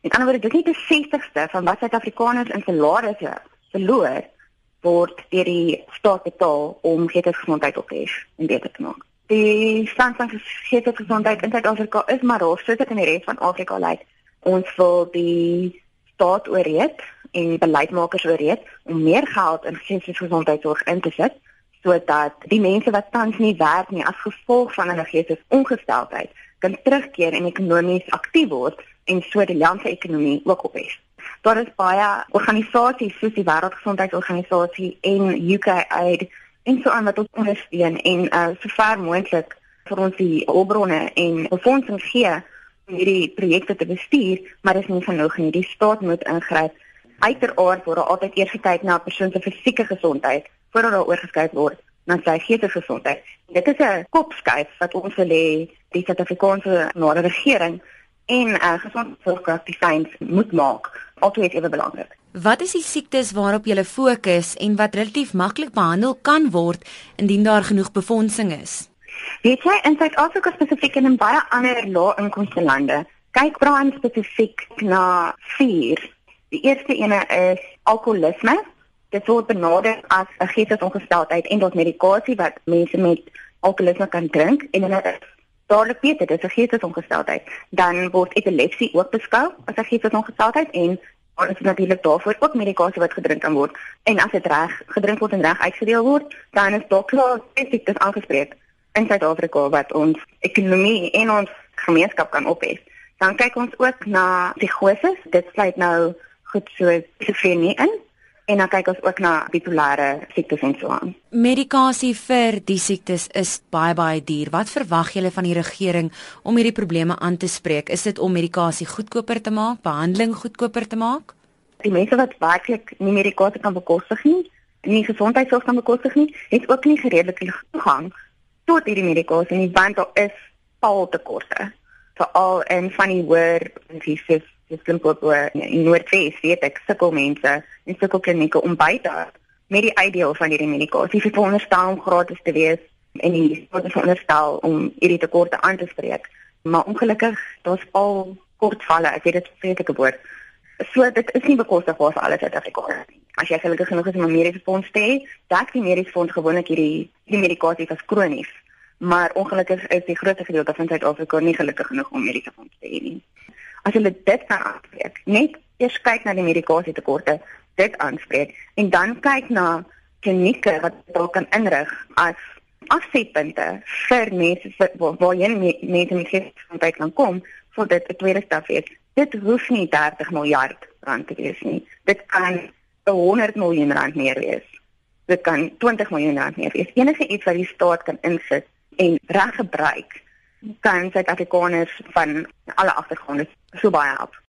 In ander woorde, dit is nie die 60ste van wat Suid-Afrikaners in salarisse verloor word deur die staat betaal om geestesgesondheid op te hê en beter te maak. Die stand van geestesgesondheid in Suid-Afrika is maar rof, soos dit in die res van Afrika lyk. Ons wil die staat ooreed en beleidsmakers ooreed om meer geld in geestesgesondheidsorg in te sit sodat die mense wat tans nie werk nie as gevolg van hulle geestesongesteldheid kan terugkeer en ekonomies aktief word en so die land se ekonomie ook ophef. Daar is baie organisasies soos die Wêreldgesondheidsorganisasie en UKAID en so aan wat ons ondersteun en uh, so ver moontlik vir ons die hulpbronne en befondsing gee om hierdie projekte te bestuur, maar dit is nie genoeg nie. Die staat moet ingryp. Uiteraard word daar altyd eers gekyk na 'n persoon se fisieke gesondheid voordat daar oorgeskuif word na sy geestelike gesondheid. Dit is 'n kopskuif wat ons wil hê die Suid-Afrikaanse regering en uh, gesondheidspraktisyns moet maak. Altyd ewe belangrik. Wat is die siektes waarop jy fokus en wat relatief maklik behandel kan word indien daar genoeg befondsing is? Weet jy in Suid-Afrika spesifiek en in baie ander lae-inkomste lande, kyk Brian spesifiek na vier. Die eerste ene is alkoholisme. Dit word benader as 'n geestesongesteldheid en dit medikasie wat mense met alkoholisme kan drink en hulle dadelik weet dit is 'n geestesongesteldheid. Dan word epilepsie ook beskou as 'n geestesongesteldheid en Ons het natuurlik daarvoor ook medikasie wat gedrink kan word en as dit reg gedrink word en reg uitgedeel word, dan is daar klaar spesifiek aangespreek in Suid-Afrika wat ons ekonomie en ons gemeenskap kan ophef. Dan kyk ons ook na psigose. Dit sluit nou goed so skizofrenie in en dan kyk ons ook na bipolêre siektes en so aan. Medikasie vir die siektes is baie baie duur. Wat verwag julle van die regering om hierdie probleme aan te spreek? Is dit om medikasie goedkoper te maak, behandeling goedkoper te maak? Die mense wat werklik nie medikasie kan bekostig nie, nie gesondheidsorg kan bekostig nie, het ook nie redelike toegang tot hierdie medikasie nie want daar is paaltekorte veral in van die hoër fisies dis Limpopo in Noordwes weet ek sukkel mense en sukkel klinieke om by te met die ideaal van hierdie medikasie. Vir veronderstel om gratis te wees en die word veronderstel om hierdie tekorte aan te spreek. Maar ongelukkig daar's al kortvalle as jy dit vreeslike woord. So dit is nie bekostigbaar vir alle Suid-Afrikaners nie. As jy gelukkig genoeg is om 'n mediese fonds te hê, dalk die mediese fonds gewoonlik hierdie die medikasie as kronies. Maar ongelukkig is die grootste gedeelte van Suid-Afrika nie gelukkig genoeg om mediese fonds te hê nie. As jy dit kan aanspreek, net eers kyk na die medikasie tekorte, dit aanspreek en dan kyk na klinieke wat dalk kan inrig as afsetpunte vir mense vir waar jy mense met gesondheid kan kom, vir dit 'n tweede stap is. Dit hoef nie 30 miljard rand te wees nie. Dit kan 100 miljoen rand meer wees. Dit kan 20 miljoen rand meer wees. Enige iets wat die staat kan insit en reg gebruik, kan Suid-Afrikaners van alle agtergronde so baie help.